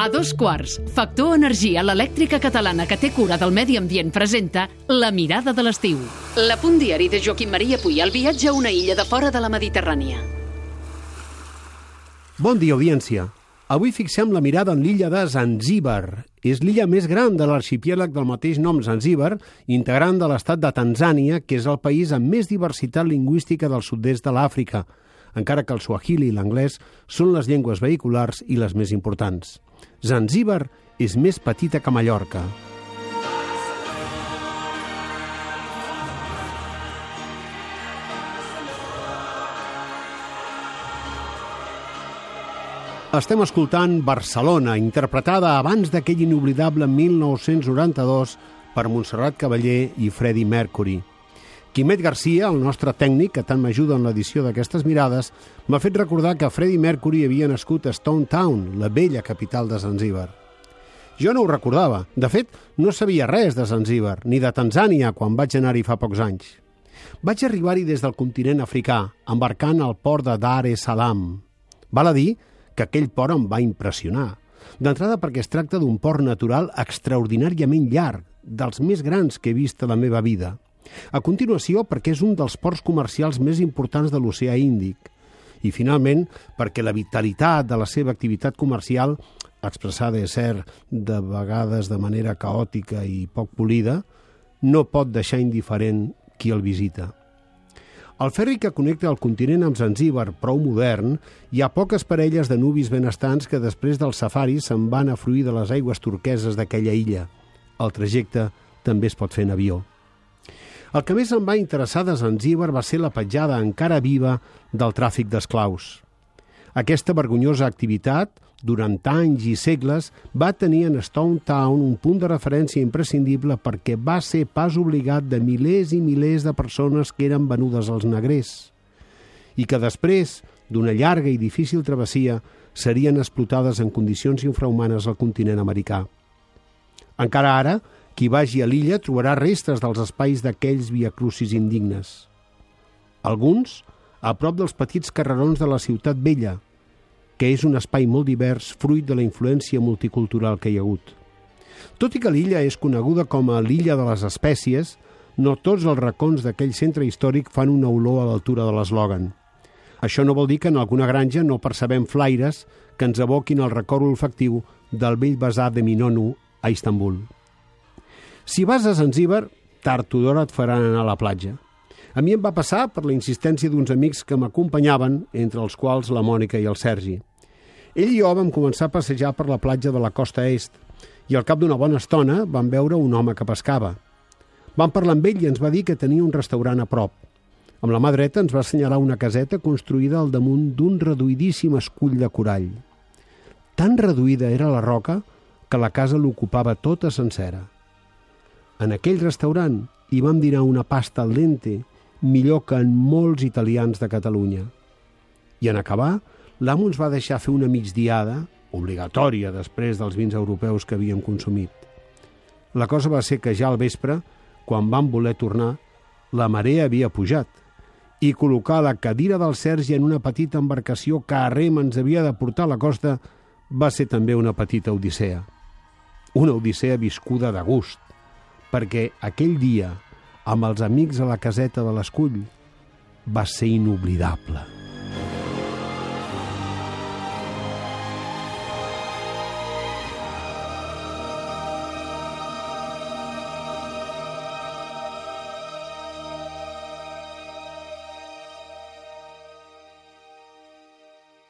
A dos quarts, Factor Energia, l'elèctrica catalana que té cura del medi ambient, presenta La mirada de l'estiu. La punt diari de Joaquim Maria Puy, el viatge a una illa de fora de la Mediterrània. Bon dia, audiència. Avui fixem la mirada en l'illa de Zanzíbar. És l'illa més gran de l'arxipièlag del mateix nom Zanzíbar, integrant de l'estat de Tanzània, que és el país amb més diversitat lingüística del sud-est de l'Àfrica, encara que el suahili i l'anglès són les llengües vehiculars i les més importants. Zanzíbar és més petita que Mallorca. Estem escoltant Barcelona, interpretada abans d'aquell inoblidable 1992 per Montserrat Cavaller i Freddie Mercury. Quimet Garcia, el nostre tècnic, que tant m'ajuda en l'edició d'aquestes mirades, m'ha fet recordar que Freddie Mercury havia nascut a Stone Town, la vella capital de Zanzíbar. Jo no ho recordava. De fet, no sabia res de Zanzíbar, ni de Tanzània, quan vaig anar-hi fa pocs anys. Vaig arribar-hi des del continent africà, embarcant al port de Dar es Salaam. Val a dir que aquell port em va impressionar. D'entrada perquè es tracta d'un port natural extraordinàriament llarg, dels més grans que he vist a la meva vida. A continuació, perquè és un dels ports comercials més importants de l'oceà Índic. I, finalment, perquè la vitalitat de la seva activitat comercial, expressada, és cert, de vegades de manera caòtica i poc polida, no pot deixar indiferent qui el visita. Al ferri que connecta el continent amb Zanzíbar, prou modern, hi ha poques parelles de nubis benestants que després del safari se'n van a fruir de les aigües turqueses d'aquella illa. El trajecte també es pot fer en avió. El que més em va interessar de Zanzíbar va ser la petjada encara viva del tràfic d'esclaus. Aquesta vergonyosa activitat, durant anys i segles, va tenir en Stone Town un punt de referència imprescindible perquè va ser pas obligat de milers i milers de persones que eren venudes als negrers i que després, d'una llarga i difícil travessia, serien explotades en condicions infrahumanes al continent americà. Encara ara, qui vagi a l'illa trobarà restes dels espais d'aquells viacrucis indignes. Alguns, a prop dels petits carrerons de la ciutat vella, que és un espai molt divers fruit de la influència multicultural que hi ha hagut. Tot i que l'illa és coneguda com a l'illa de les espècies, no tots els racons d'aquell centre històric fan una olor a l'altura de l'eslògan. Això no vol dir que en alguna granja no percebem flaires que ens evoquin el record olfactiu del vell basar de Minonu a Istanbul. Si vas a Zanzíbar, tard o d'hora et faran anar a la platja. A mi em va passar per la insistència d'uns amics que m'acompanyaven, entre els quals la Mònica i el Sergi. Ell i jo vam començar a passejar per la platja de la costa est i al cap d'una bona estona vam veure un home que pescava. Vam parlar amb ell i ens va dir que tenia un restaurant a prop. Amb la mà dreta ens va assenyalar una caseta construïda al damunt d'un reduïdíssim escull de corall. Tan reduïda era la roca que la casa l'ocupava tota sencera. En aquell restaurant hi vam dinar una pasta al dente millor que en molts italians de Catalunya. I en acabar, l'amo ens va deixar fer una migdiada, obligatòria després dels vins europeus que havíem consumit. La cosa va ser que ja al vespre, quan vam voler tornar, la marea havia pujat i col·locar la cadira del Sergi en una petita embarcació que a rem ens havia de portar a la costa va ser també una petita odissea. Una odissea viscuda de gust, perquè aquell dia, amb els amics a la caseta de l'escull, va ser inoblidable.